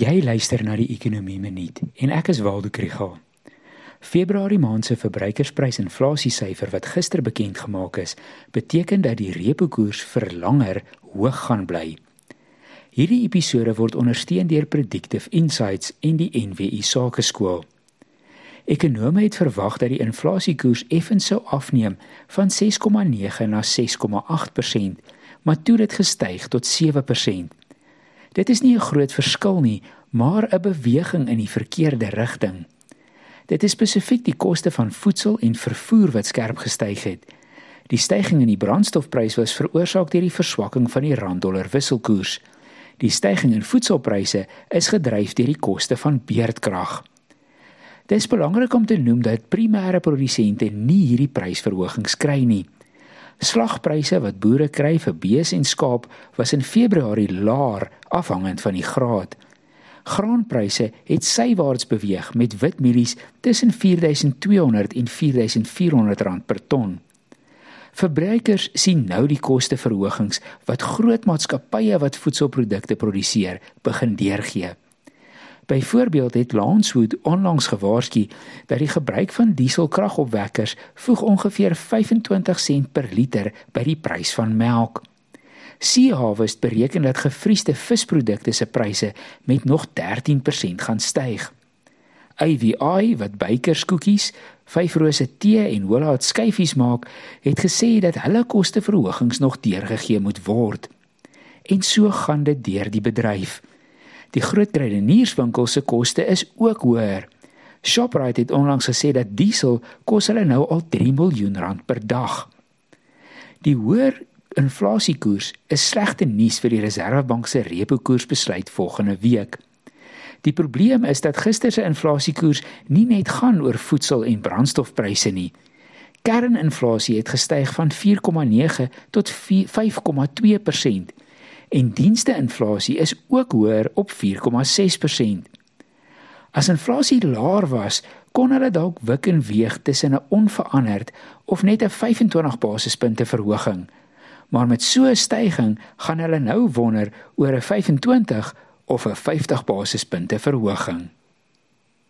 Jy luister na die Ekonomie Minuut en ek is Waldo Krügel. Februarie maand se verbruikersprysinflasiesyfer wat gister bekend gemaak is, beteken dat die repo koers vir langer hoog gaan bly. Hierdie episode word ondersteun deur Predictive Insights en die NWI Sakeskool. Ekonome het verwag dat die inflasiekoers effens sou afneem van 6,9 na 6,8%, maar toe dit gestyg tot 7%. Dit is nie 'n groot verskil nie, maar 'n beweging in die verkeerde rigting. Dit is spesifiek die koste van voedsel en vervoer wat skerp gestyg het. Die stygings in die brandstofprys was veroorsaak deur die verswakking van die rand-dollar wisselkoers. Die stygings in voedselpryse is gedryf deur die koste van beerdkrag. Dit is belangrik om te noem dat primêre produsente nie hierdie prysverhogings kry nie. Slagpryse wat boere kry vir bees en skaap was in Februarie laer afhangend van die graad. Graanpryse het sywaarts beweeg met witmielies tussen 4200 en 4400 rand per ton. Verbruikers sien nou die kosteverhogings wat groot maatskappye wat voedselprodukte produseer begin deurgee. Byvoorbeeld het Lancewood onlangs gewaarsku dat die gebruik van dieselkragopwekkers voeg ongeveer 25 sent per liter by die prys van melk. Sea Harvest bereken dat gevriesde visprodukte se pryse met nog 13% gaan styg. AVI wat bykerskoekies, vyfrose tee en holaat skyfies maak, het gesê dat hulle kosteverhogings nog deurgegee moet word. En so gaan dit deur die bedryf. Die groot kruidenierswinkels se koste is ook hoër. Shoprite het onlangs gesê dat diesel kos hulle nou al 3 miljoen rand per dag. Die hoër inflasiekoers is slegte nuus vir die Reserwebank se repo koersbesluit volgende week. Die probleem is dat gister se inflasiekoers nie net gaan oor voedsel en brandstofpryse nie. Kerninflasie het gestyg van 4,9 tot 5,2% en diensteinflasie is ook hoër op 4,6%. As inflasie laer was, kon hulle dalk wik en weeg tussen 'n onveranderd of net 'n 25 basispunte verhoging. Maar met so 'n styging gaan hulle nou wonder oor 'n 25 of 'n 50 basispunte verhoging.